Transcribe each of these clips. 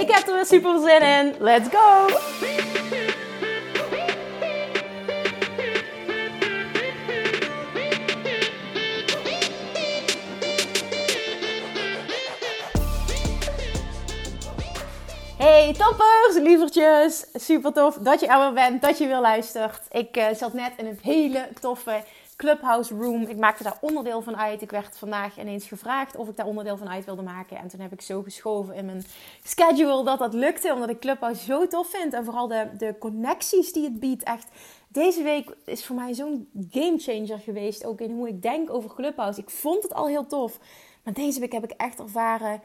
Ik heb er weer super zin in. Let's go! Hey toppers, lievertjes. Super tof dat je er weer bent, dat je weer luistert. Ik uh, zat net in een hele toffe Clubhouse Room. Ik maakte daar onderdeel van uit. Ik werd vandaag ineens gevraagd of ik daar onderdeel van uit wilde maken. En toen heb ik zo geschoven in mijn schedule dat dat lukte. Omdat ik Clubhouse zo tof vind. En vooral de, de connecties die het biedt. Echt, deze week is voor mij zo'n gamechanger geweest. Ook in hoe ik denk over Clubhouse. Ik vond het al heel tof. Maar deze week heb ik echt ervaren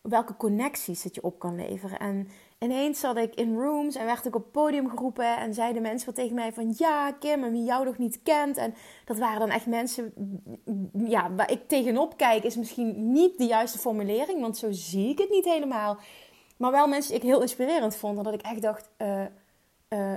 welke connecties het je op kan leveren. En ineens zat ik in rooms en werd ik op podium geroepen en zeiden mensen wat tegen mij van ja Kim, en wie jou nog niet kent. En dat waren dan echt mensen, ja, waar ik tegenop kijk is misschien niet de juiste formulering, want zo zie ik het niet helemaal. Maar wel mensen die ik heel inspirerend vond. En dat ik echt dacht, uh, uh,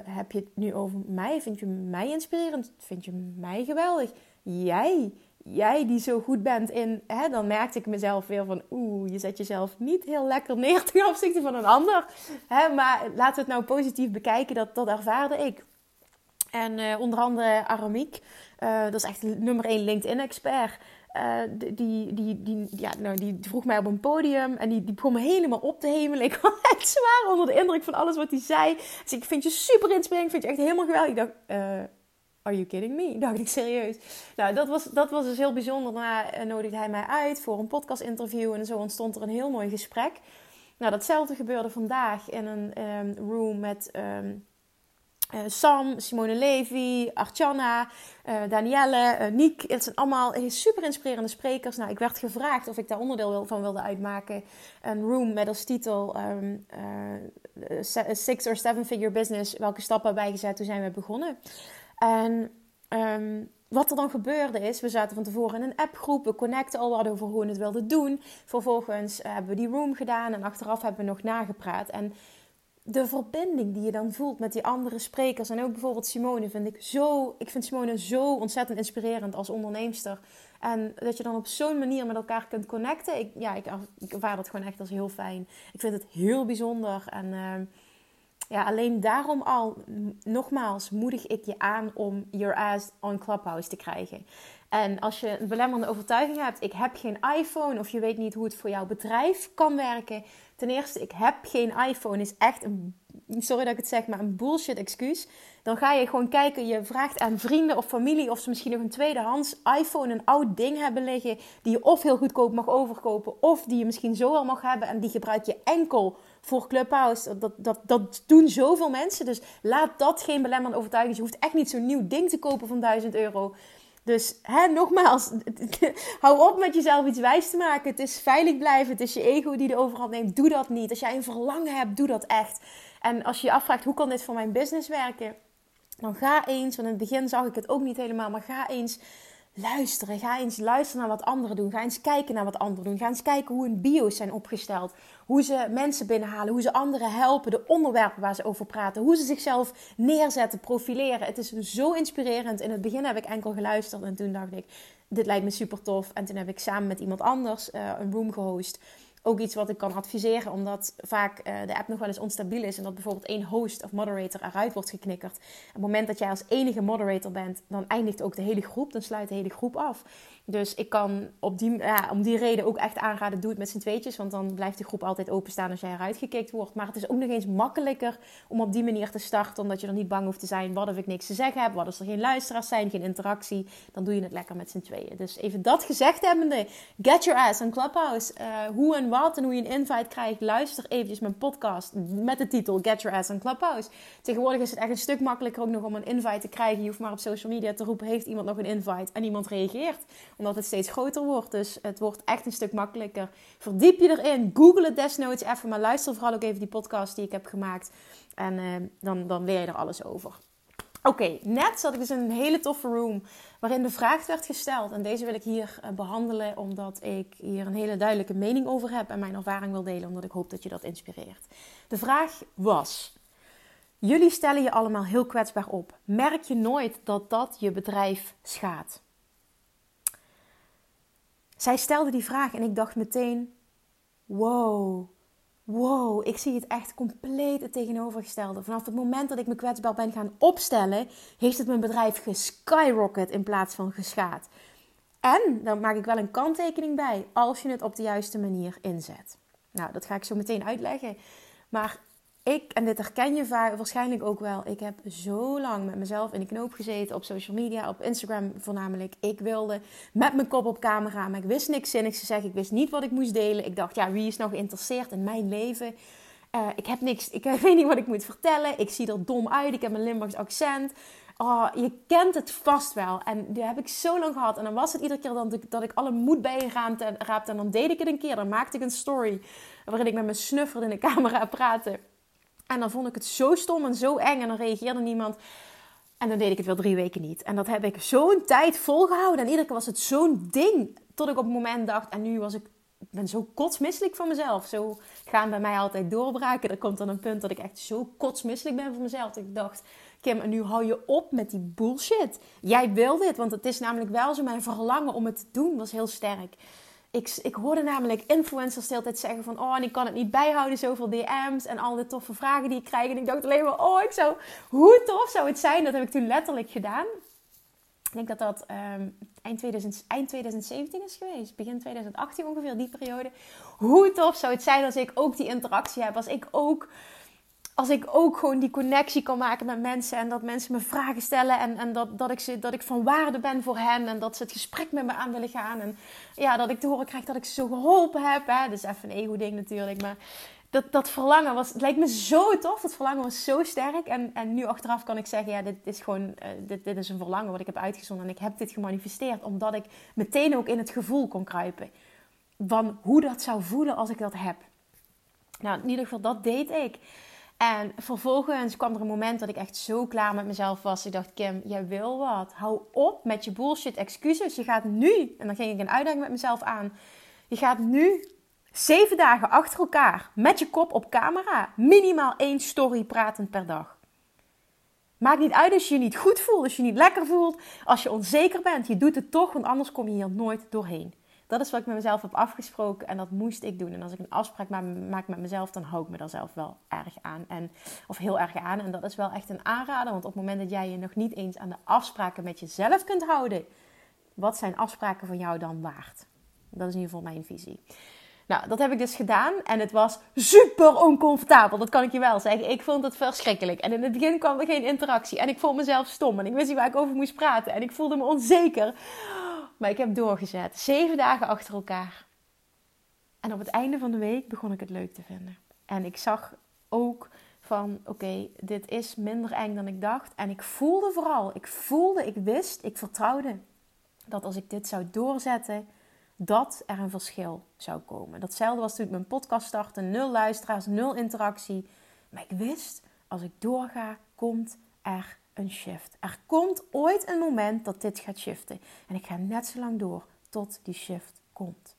heb je het nu over mij? Vind je mij inspirerend? Vind je mij geweldig? Jij? Jij die zo goed bent in, hè, dan merkte ik mezelf weer van, oeh, je zet jezelf niet heel lekker neer ten opzichte van een ander. Hè, maar laten we het nou positief bekijken, dat, dat ervaarde ik. En uh, onder andere Aramiek, uh, dat is echt nummer 1 LinkedIn-expert. Uh, die, die, die, ja, nou, die vroeg mij op een podium en die, die begon me helemaal op te hemelen. Ik was echt zwaar onder de indruk van alles wat hij zei. Dus ik vind je super inspirerend, vind je echt helemaal geweldig. Ik dacht, Are you kidding me? Dacht ik serieus. Nou, dat was, dat was dus heel bijzonder. Daarna eh, nodigde hij mij uit voor een podcast-interview. En zo ontstond er een heel mooi gesprek. Nou, datzelfde gebeurde vandaag in een um, room met um, uh, Sam, Simone Levy, Archana, uh, Danielle, Niek. Het zijn allemaal super inspirerende sprekers. Nou, ik werd gevraagd of ik daar onderdeel van wilde uitmaken. Een room met als titel um, Six or Seven Figure Business. Welke stappen bijgezet? Toen zijn we begonnen. En um, wat er dan gebeurde is, we zaten van tevoren in een appgroep, we connecten al wat over hoe we het wilden doen. Vervolgens hebben we die room gedaan en achteraf hebben we nog nagepraat. En de verbinding die je dan voelt met die andere sprekers en ook bijvoorbeeld Simone vind ik zo, ik vind Simone zo ontzettend inspirerend als onderneemster. En dat je dan op zo'n manier met elkaar kunt connecten, ik, ja, ik, ik ervaar dat gewoon echt als heel fijn. Ik vind het heel bijzonder en... Uh, ja, alleen daarom al, nogmaals, moedig ik je aan om your ass on Clubhouse te krijgen. En als je een belemmerende overtuiging hebt, ik heb geen iPhone of je weet niet hoe het voor jouw bedrijf kan werken. Ten eerste, ik heb geen iPhone is echt een, sorry dat ik het zeg, maar een bullshit excuus. Dan ga je gewoon kijken, je vraagt aan vrienden of familie of ze misschien nog een tweedehands iPhone, een oud ding hebben liggen, die je of heel goedkoop mag overkopen, of die je misschien zo al mag hebben en die gebruik je enkel voor Clubhouse. Dat, dat, dat doen zoveel mensen. Dus laat dat geen belemmerende overtuiging. Je hoeft echt niet zo'n nieuw ding te kopen van 1000 euro. Dus hè, nogmaals, hou op met jezelf iets wijs te maken. Het is veilig blijven. Het is je ego die de overhand neemt. Doe dat niet. Als jij een verlangen hebt, doe dat echt. En als je je afvraagt, hoe kan dit voor mijn business werken? Dan ga eens, want in het begin zag ik het ook niet helemaal, maar ga eens luisteren. Ga eens luisteren naar wat anderen doen. Ga eens kijken naar wat anderen doen. Ga eens kijken hoe hun bio's zijn opgesteld. Hoe ze mensen binnenhalen. Hoe ze anderen helpen. De onderwerpen waar ze over praten. Hoe ze zichzelf neerzetten, profileren. Het is zo inspirerend. In het begin heb ik enkel geluisterd en toen dacht ik, dit lijkt me super tof. En toen heb ik samen met iemand anders uh, een room gehost ook iets wat ik kan adviseren, omdat vaak uh, de app nog wel eens onstabiel is en dat bijvoorbeeld één host of moderator eruit wordt geknikkerd. Op het moment dat jij als enige moderator bent, dan eindigt ook de hele groep, dan sluit de hele groep af. Dus ik kan op die, ja, om die reden ook echt aanraden, doe het met z'n tweetjes. Want dan blijft de groep altijd openstaan als jij eruit gekikt wordt. Maar het is ook nog eens makkelijker om op die manier te starten. Omdat je er niet bang hoeft te zijn. Wat of ik niks te zeggen heb. Wat als er geen luisteraars zijn, geen interactie. Dan doe je het lekker met z'n tweeën. Dus even dat gezegd hebbende. Get your ass on Clubhouse. Uh, hoe en wat en hoe je een invite krijgt, luister eventjes mijn podcast met de titel Get Your Ass on Clubhouse. Tegenwoordig is het echt een stuk makkelijker ook nog om een invite te krijgen. Je hoeft maar op social media te roepen, heeft iemand nog een invite? En iemand reageert, omdat het steeds groter wordt. Dus het wordt echt een stuk makkelijker. Verdiep je erin, google het desnoods even, maar luister vooral ook even die podcast die ik heb gemaakt. En uh, dan, dan leer je er alles over. Oké, net zat ik dus in een hele toffe room waarin de vraag werd gesteld. En deze wil ik hier uh, behandelen omdat ik hier een hele duidelijke mening over heb en mijn ervaring wil delen, omdat ik hoop dat je dat inspireert. De vraag was: Jullie stellen je allemaal heel kwetsbaar op. Merk je nooit dat dat je bedrijf schaadt? Zij stelde die vraag en ik dacht meteen: Wow, wow, ik zie het echt compleet het tegenovergestelde. Vanaf het moment dat ik me kwetsbaar ben gaan opstellen, heeft het mijn bedrijf geskyrocket in plaats van geschaad. En dan maak ik wel een kanttekening bij als je het op de juiste manier inzet. Nou, dat ga ik zo meteen uitleggen. Maar ik, en dit herken je waarschijnlijk ook wel, ik heb zo lang met mezelf in de knoop gezeten op social media, op Instagram voornamelijk. Ik wilde met mijn kop op camera, maar ik wist niks zinnigs te zeggen. Ik wist niet wat ik moest delen. Ik dacht, ja, wie is nog geïnteresseerd in mijn leven? Uh, ik heb niks, ik weet niet wat ik moet vertellen. Ik zie er dom uit, ik heb een Limburgs accent. Oh, je kent het vast wel. En die heb ik zo lang gehad. En dan was het iedere keer dat ik, dat ik alle moed bijraapte en, en dan deed ik het een keer. Dan maakte ik een story waarin ik met mijn snuffer in de camera praatte. En dan vond ik het zo stom en zo eng en dan reageerde niemand. En dan deed ik het wel drie weken niet. En dat heb ik zo'n tijd volgehouden. En iedere keer was het zo'n ding. Tot ik op het moment dacht, en nu was ik, ben zo kotsmisselijk van mezelf. Zo gaan bij mij altijd doorbraken. Er komt dan een punt dat ik echt zo kotsmisselijk ben van mezelf. Dat ik dacht, Kim, en nu hou je op met die bullshit. Jij wil dit, want het is namelijk wel zo. Mijn verlangen om het te doen was heel sterk ik, ik hoorde namelijk influencers de hele zeggen van... Oh, en ik kan het niet bijhouden, zoveel DM's en al die toffe vragen die ik krijg. En ik dacht alleen maar, oh, ik zou... Hoe tof zou het zijn? Dat heb ik toen letterlijk gedaan. Ik denk dat dat um, eind, 2000, eind 2017 is geweest. Begin 2018 ongeveer, die periode. Hoe tof zou het zijn als ik ook die interactie heb. Als ik ook als ik ook gewoon die connectie kan maken met mensen en dat mensen me vragen stellen en, en dat, dat, ik ze, dat ik van waarde ben voor hen en dat ze het gesprek met me aan willen gaan. En ja, dat ik te horen krijg dat ik ze zo geholpen heb. Hè. Is even een ego-ding natuurlijk, maar dat, dat verlangen was, het lijkt me zo tof. Dat verlangen was zo sterk. En, en nu achteraf kan ik zeggen, ja, dit is gewoon, uh, dit, dit is een verlangen wat ik heb uitgezonden. En ik heb dit gemanifesteerd, omdat ik meteen ook in het gevoel kon kruipen. Van hoe dat zou voelen als ik dat heb. Nou, in ieder geval, dat deed ik. En vervolgens kwam er een moment dat ik echt zo klaar met mezelf was. Ik dacht, Kim, jij wil wat. Hou op met je bullshit excuses. Je gaat nu, en dan ging ik een uitdaging met mezelf aan. Je gaat nu zeven dagen achter elkaar met je kop op camera minimaal één story praten per dag. Maakt niet uit als je je niet goed voelt, als je je niet lekker voelt, als je onzeker bent. Je doet het toch, want anders kom je hier nooit doorheen. Dat is wat ik met mezelf heb afgesproken en dat moest ik doen. En als ik een afspraak maak met mezelf, dan hou ik me daar zelf wel erg aan. En, of heel erg aan. En dat is wel echt een aanrader, want op het moment dat jij je nog niet eens aan de afspraken met jezelf kunt houden, wat zijn afspraken van jou dan waard? Dat is in ieder geval mijn visie. Nou, dat heb ik dus gedaan en het was super oncomfortabel. Dat kan ik je wel zeggen. Ik vond het verschrikkelijk. En in het begin kwam er geen interactie. En ik vond mezelf stom. En ik wist niet waar ik over moest praten. En ik voelde me onzeker. Maar ik heb doorgezet. Zeven dagen achter elkaar. En op het einde van de week begon ik het leuk te vinden. En ik zag ook van oké, dit is minder eng dan ik dacht. En ik voelde vooral, ik voelde, ik wist, ik vertrouwde dat als ik dit zou doorzetten, dat er een verschil zou komen. Datzelfde was toen ik mijn podcast startte. Nul luisteraars, nul interactie. Maar ik wist, als ik doorga, komt er een shift. Er komt ooit een moment dat dit gaat shiften. En ik ga net zo lang door tot die shift komt.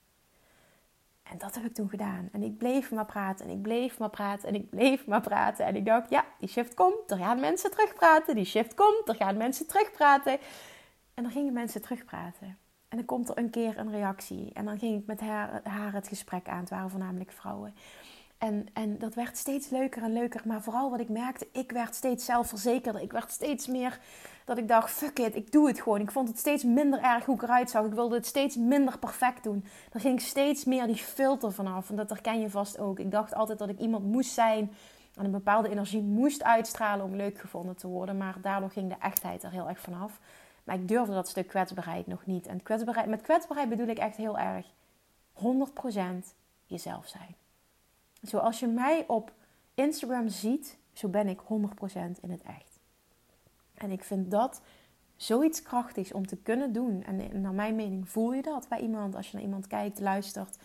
En dat heb ik toen gedaan. En ik bleef maar praten en ik bleef maar praten en ik bleef maar praten. En ik dacht, ja, die shift komt. Er gaan mensen terugpraten. Die shift komt. Er gaan mensen terugpraten. En dan gingen mensen terugpraten. En dan komt er een keer een reactie. En dan ging ik met haar, haar het gesprek aan. Het waren voornamelijk vrouwen. En, en dat werd steeds leuker en leuker. Maar vooral wat ik merkte, ik werd steeds zelfverzekerder. Ik werd steeds meer dat ik dacht, fuck it, ik doe het gewoon. Ik vond het steeds minder erg hoe ik eruit zag. Ik wilde het steeds minder perfect doen. Er ging steeds meer die filter vanaf. En dat herken je vast ook. Ik dacht altijd dat ik iemand moest zijn en een bepaalde energie moest uitstralen om leuk gevonden te worden. Maar daardoor ging de echtheid er heel erg vanaf. Maar ik durfde dat stuk kwetsbaarheid nog niet. En kwetsbaarheid, met kwetsbaarheid bedoel ik echt heel erg 100% jezelf zijn. Zoals je mij op Instagram ziet, zo ben ik 100% in het echt. En ik vind dat zoiets krachtigs om te kunnen doen. En naar mijn mening voel je dat bij iemand als je naar iemand kijkt, luistert.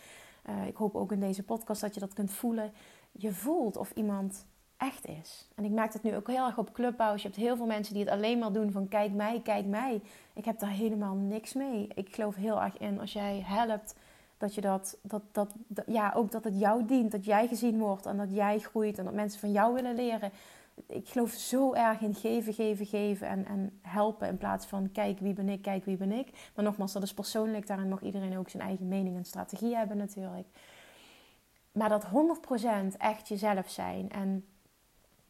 Uh, ik hoop ook in deze podcast dat je dat kunt voelen. Je voelt of iemand echt is. En ik merk dat nu ook heel erg op Clubhouse. Je hebt heel veel mensen die het alleen maar doen van kijk mij, kijk mij. Ik heb daar helemaal niks mee. Ik geloof heel erg in als jij helpt dat je dat, dat, dat, ja, ook dat het jou dient, dat jij gezien wordt en dat jij groeit en dat mensen van jou willen leren. Ik geloof zo erg in geven, geven, geven en, en helpen in plaats van kijk wie ben ik, kijk wie ben ik. Maar nogmaals, dat is persoonlijk, daarin mag iedereen ook zijn eigen mening en strategie hebben natuurlijk. Maar dat 100% echt jezelf zijn en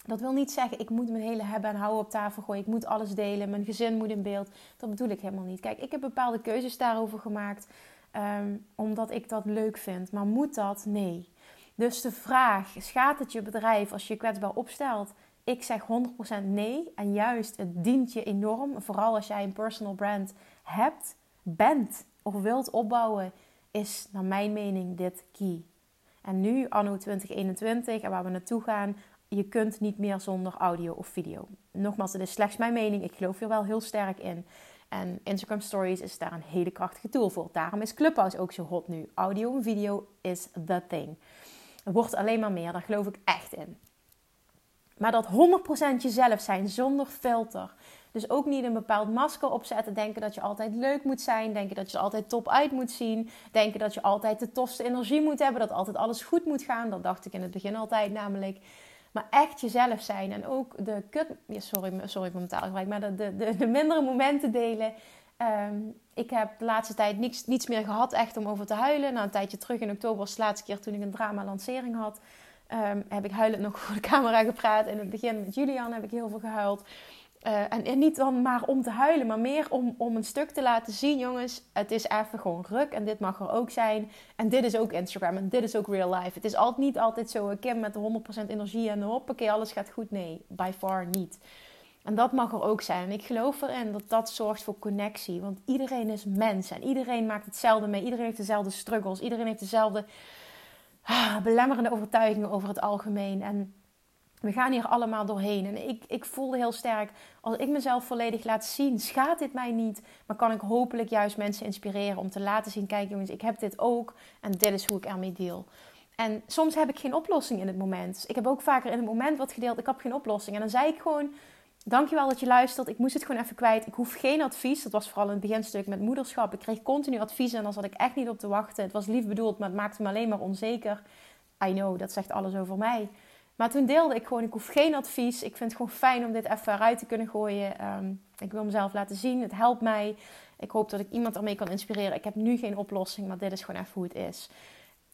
dat wil niet zeggen, ik moet mijn hele hebben en houden op tafel gooien. Ik moet alles delen. Mijn gezin moet in beeld. Dat bedoel ik helemaal niet. Kijk, ik heb bepaalde keuzes daarover gemaakt. Ehm, omdat ik dat leuk vind. Maar moet dat? Nee. Dus de vraag, schaadt het je bedrijf als je je kwetsbaar opstelt? Ik zeg 100% nee. En juist, het dient je enorm. Vooral als jij een personal brand hebt, bent of wilt opbouwen, is naar mijn mening dit key. En nu, anno 2021, en waar we naartoe gaan, je kunt niet meer zonder audio of video. Nogmaals, het is slechts mijn mening. Ik geloof er wel heel sterk in. En Instagram Stories is daar een hele krachtige tool voor. Daarom is Clubhouse ook zo hot nu. Audio en video is the thing. Het wordt alleen maar meer, daar geloof ik echt in. Maar dat 100% jezelf zijn zonder filter. Dus ook niet een bepaald masker opzetten. Denken dat je altijd leuk moet zijn. Denken dat je er altijd top uit moet zien. Denken dat je altijd de tofste energie moet hebben. Dat altijd alles goed moet gaan. Dat dacht ik in het begin altijd namelijk. Maar echt jezelf zijn. En ook de kut... Sorry, sorry voor mijn taalgebruik. Maar de, de, de, mindere momenten delen. Ehm, ik heb de laatste tijd niets, niets meer gehad echt om over te huilen. Na een tijdje terug in oktober was de laatste keer toen ik een drama-lancering had. Um, heb ik huilend nog voor de camera gepraat. In het begin met Julian heb ik heel veel gehuild. Uh, en, niet dan maar om te huilen, maar meer om, om een stuk te laten zien, jongens. Het is even gewoon ruk en dit mag er ook zijn. En dit is ook Instagram en dit is ook real life. Het is altijd, niet altijd zo, Kim met de 100% energie en hoppakee, alles gaat goed. Nee, by far niet. En dat mag er ook zijn. En ik geloof erin dat dat zorgt voor connectie. Want iedereen is mens en iedereen maakt hetzelfde mee. Iedereen heeft dezelfde struggles. Iedereen heeft dezelfde ah, belemmerende overtuigingen over het algemeen. En we gaan hier allemaal doorheen. En ik, ik voelde heel sterk, als ik mezelf volledig laat zien, schaadt dit mij niet. Maar kan ik hopelijk juist mensen inspireren om te laten zien, kijk jongens, ik heb dit ook. En dit is hoe ik ermee deel. En soms heb ik geen oplossing in het moment. Ik heb ook vaker in het moment wat gedeeld, ik heb geen oplossing. En dan zei ik gewoon, dankjewel dat je luistert. Ik moest het gewoon even kwijt. Ik hoef geen advies. Dat was vooral in het beginstuk met moederschap. Ik kreeg continu adviezen en daar zat ik echt niet op te wachten. Het was lief bedoeld, maar het maakte me alleen maar onzeker. I know, dat zegt alles over mij. Maar toen deelde ik gewoon, ik hoef geen advies. Ik vind het gewoon fijn om dit even eruit te kunnen gooien. Ehm, ik wil mezelf laten zien. Het helpt mij. Ik hoop dat ik iemand ermee kan inspireren. Ik heb nu geen oplossing, maar dit is gewoon even hoe het is.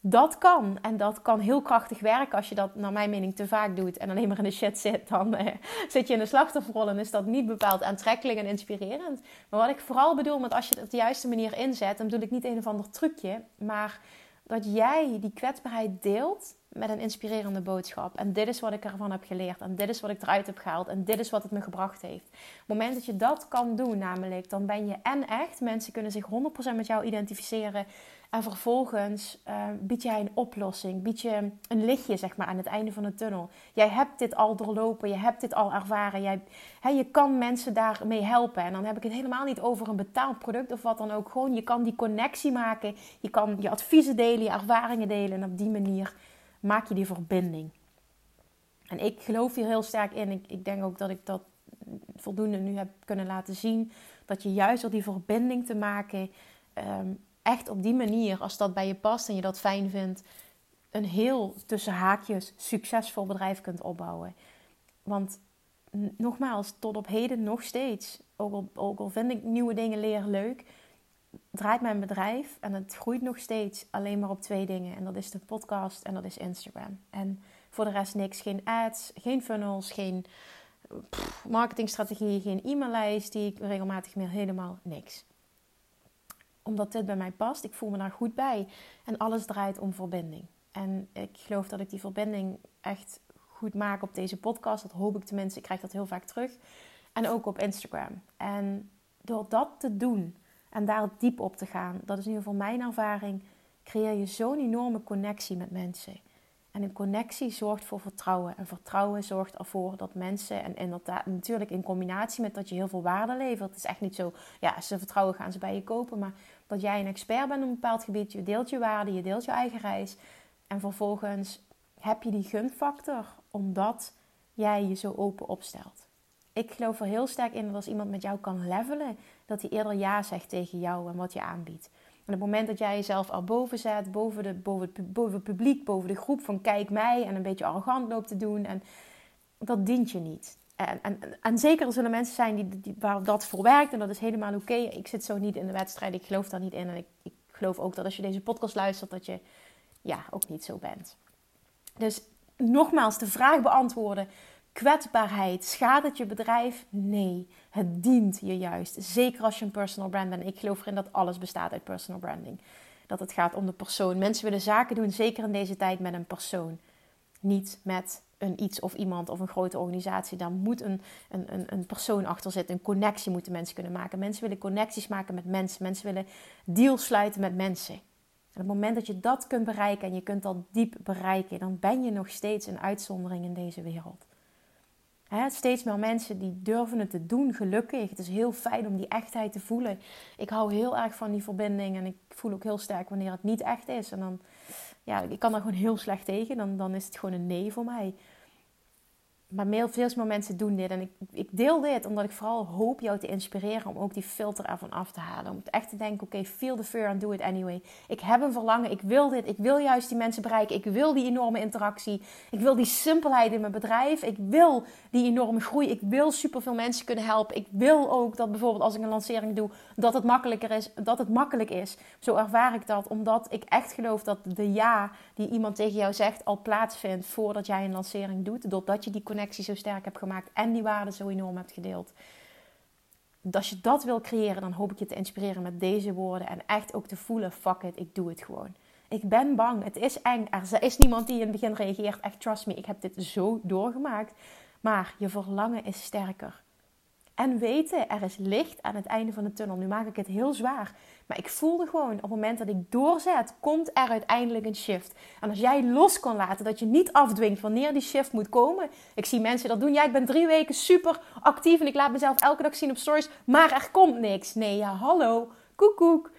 Dat kan. En dat kan heel krachtig werken. Als je dat, naar mijn mening, te vaak doet en alleen maar in de shit zit, dan eh, zit je in de slachtofferrol en is dat niet bepaald aantrekkelijk en inspirerend. Maar wat ik vooral bedoel met als je het op de juiste manier inzet, dan bedoel ik niet een of ander trucje, maar dat jij die kwetsbaarheid deelt met een inspirerende boodschap. En dit is wat ik ervan heb geleerd. En dit is wat ik eruit heb gehaald. En dit is wat het me gebracht heeft. Op het moment dat je dat kan doen, namelijk, dan ben je en echt. Mensen kunnen zich 100% met jou identificeren. En vervolgens uh, bied jij een oplossing. Bied je een lichtje, zeg maar, aan het einde van de tunnel. Jij hebt dit al doorlopen. Je hebt dit al ervaren. Jij, hè, je kan mensen daarmee helpen. En dan heb ik het helemaal niet over een betaald product of wat dan ook. Gewoon, je kan die connectie maken. Je kan je adviezen delen, je ervaringen delen. En op die manier maak je die verbinding. En ik geloof hier heel sterk in. Ik, ik denk ook dat ik dat voldoende nu heb kunnen laten zien. Dat je juist door die verbinding te maken, ehm, echt op die manier, als dat bij je past en je dat fijn vindt, een heel tussen haakjes succesvol bedrijf kunt opbouwen. Want nogmaals, tot op heden nog steeds, ook al, ook al vind ik nieuwe dingen leren leuk, draait mijn bedrijf en het groeit nog steeds alleen maar op twee dingen. En dat is de podcast en dat is Instagram. En voor de rest niks. Geen ads, geen funnels, geen marketingstrategie, geen e-maillijst die ik regelmatig meer helemaal niks. Omdat dit bij mij past, ik voel me daar goed bij. En alles draait om verbinding. En ik geloof dat ik die verbinding echt goed maak op deze podcast. Dat hoop ik tenminste. Ik krijg dat heel vaak terug. En ook op Instagram. En door dat te doen, en daar diep op te gaan. Dat is in ieder geval mijn ervaring. creëer je zo'n enorme connectie met mensen. En een connectie zorgt voor vertrouwen. En vertrouwen zorgt ervoor dat mensen, en inderdaad natuurlijk in combinatie met dat je heel veel waarde levert. Het is echt niet zo, ja, ze vertrouwen gaan ze bij je kopen. Maar dat jij een expert bent op een bepaald gebied. Je deelt je waarde, je deelt je eigen reis. En vervolgens heb je die gunfactor omdat jij je zo open opstelt. Ik geloof er heel sterk in dat als iemand met jou kan levelen, dat hij eerder ja zegt tegen jou en wat je aanbiedt. En op het moment dat jij jezelf al boven zet, boven, de, boven, het, boven publiek, boven de groep van kijk mij en een beetje arrogant loopt te doen, en dat dient je niet. En, en, en zeker er mensen zijn die, die, waar dat voor werkt en dat is helemaal oké. Ik zit zo niet in de wedstrijd, ik geloof daar niet in. En ik, ik geloof ook dat als je deze podcast luistert, dat je ja, ook niet zo bent. Dus nogmaals, de vraag beantwoorden. Kwetsbaarheid, schaadt het je bedrijf? Nee, het dient je juist. Zeker als je een personal brand bent. Ik geloof erin dat alles bestaat uit personal branding. Dat het gaat om de persoon. Mensen willen zaken doen, zeker in deze tijd, met een persoon. Niet met een iets of iemand of een grote organisatie. Daar moet een, een, een, een persoon achter zitten. Een connectie moeten mensen kunnen maken. Mensen willen connecties maken met mensen. Mensen willen deals sluiten met mensen. En op het moment dat je dat kunt bereiken en je kunt dat diep bereiken, dan ben je nog steeds een uitzondering in deze wereld steeds meer mensen die durven het te doen, gelukkig. Het is heel fijn om die echtheid te voelen. Ik hou heel erg van die verbinding en ik voel ook heel sterk wanneer het niet echt is. En dan, ja, ik kan daar gewoon heel slecht tegen. Dan, dan is het gewoon een nee voor mij maar veel mensen doen dit. En ik, ik, deel dit omdat ik vooral hoop jou te inspireren om ook die filter ervan af te halen. Om echt te denken, oké, feel the fear and do it anyway. Ik heb een verlangen, ik wil dit. Ik wil juist die mensen bereiken. Ik wil die enorme interactie. Ik wil die simpelheid in mijn bedrijf. Ik wil die enorme groei. Ik wil superveel mensen kunnen helpen. Ik wil ook dat bijvoorbeeld als ik een lancering doe, dat het makkelijker is. Dat het makkelijk is. Zo ervaar ik dat, omdat ik echt geloof dat de ja die iemand tegen jou zegt al plaatsvindt voordat jij een lancering doet. Doordat je die connectie zo sterk hebt gemaakt en die waarde zo enorm hebt gedeeld. Als je dat wil creëren, dan hoop ik je te inspireren met deze woorden en echt ook te voelen: fuck it, ik doe het gewoon. Ik ben bang, het is eng. Er is niemand die in het begin reageert. Echt, trust me, ik heb dit zo doorgemaakt. Maar je verlangen is sterker. En weten, er is licht aan het einde van de tunnel. Nu maak ik het heel zwaar. Maar ik voelde gewoon, op het moment dat ik doorzet, komt er uiteindelijk een shift. En als jij los kan laten, dat je niet afdwingt wanneer die shift moet komen. Ik zie mensen dat doen. Ja, ik ben drie weken super actief en ik laat mezelf elke dag zien op stories. Maar er komt niks. Nee, ja, hallo. Koekoek.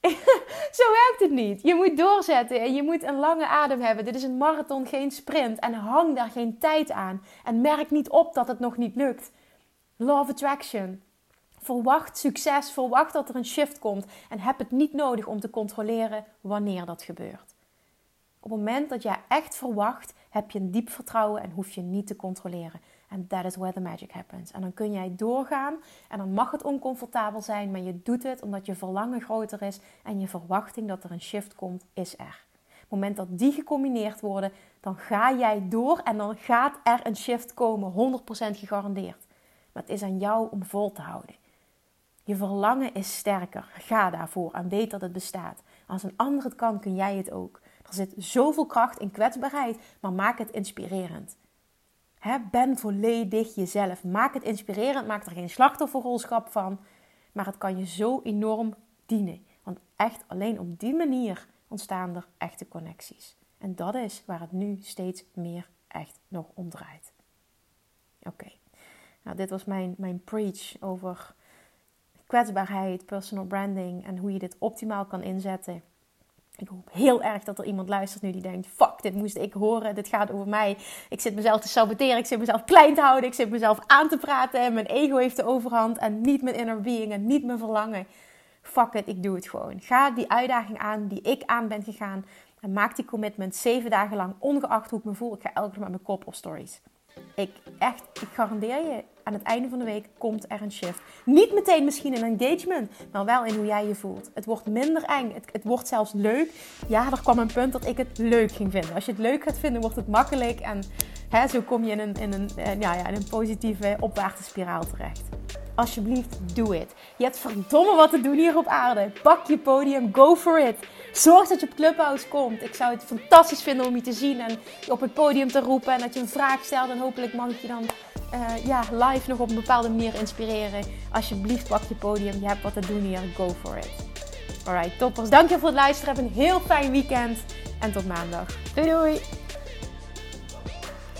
Zo werkt het niet. Je moet doorzetten en je moet een lange adem hebben. Dit is een marathon, geen sprint. En hang daar geen tijd aan. En merk niet op dat het nog niet lukt. Law of Attraction. Verwacht succes, verwacht dat er een shift komt en heb het niet nodig om te controleren wanneer dat gebeurt. Op het moment dat jij echt verwacht, heb je een diep vertrouwen en hoef je niet te controleren. En that is where the magic happens. En dan kun jij doorgaan en dan mag het oncomfortabel zijn, maar je doet het omdat je verlangen groter is en je verwachting dat er een shift komt, is er. Op het moment dat die gecombineerd worden, dan ga jij door en dan gaat er een shift komen, 100% gegarandeerd. Maar het is aan jou om vol te houden. Je verlangen is sterker. Ga daarvoor en weet dat het bestaat. Als een ander het kan, kun jij het ook. Er zit zoveel kracht in kwetsbaarheid, maar maak het inspirerend. ben volledig jezelf. Maak het inspirerend. Maak er geen slachtofferrolschap van. Maar het kan je zo enorm dienen. Want echt alleen op die manier ontstaan er echte connecties. En dat is waar het nu steeds meer echt nog om draait. Oké. Nou, dit was mijn, mijn preach over kwetsbaarheid, personal branding en hoe je dit optimaal kan inzetten. Ik hoop heel erg dat er iemand luistert nu die denkt: fuck, dit moest ik horen. Dit gaat over mij. Ik zit mezelf te saboteren. Ik zit mezelf klein te houden. Ik zit mezelf aan te praten. En mijn ego heeft de overhand. En niet mijn inner being en niet mijn verlangen. Fuck it, ik doe het gewoon. Ga die uitdaging aan die ik aan ben gegaan. En maak die commitment zeven dagen lang, ongeacht hoe ik me voel. Ik ga elke keer met mijn kop op stories. Ik echt, ik garandeer je, aan het einde van de week komt er een shift. Niet meteen misschien een engagement, maar wel in hoe jij je voelt. Het wordt minder eng. Het, het wordt zelfs leuk. Ja, er kwam een punt dat ik het leuk ging vinden. Als je het leuk gaat vinden, wordt het makkelijk. En hè, zo kom je in een, in, een, eh, ja, ja, in een positieve opwaartse spiraal terecht. Alsjeblieft, doe het. Je hebt verdomme wat te doen hier op aarde. Pak je podium, go for it. Zorg dat je op Clubhouse komt. Ik zou het fantastisch vinden om je te zien en op het podium te roepen. En dat je een vraag stelt. En hopelijk mag ik je dan uh, ja, live nog op een bepaalde manier inspireren. Alsjeblieft, pak je podium. Je hebt wat te doen hier. Go for it. Alright, toppers. Dankjewel voor het luisteren. Heb een heel fijn weekend. En tot maandag. Doei doei.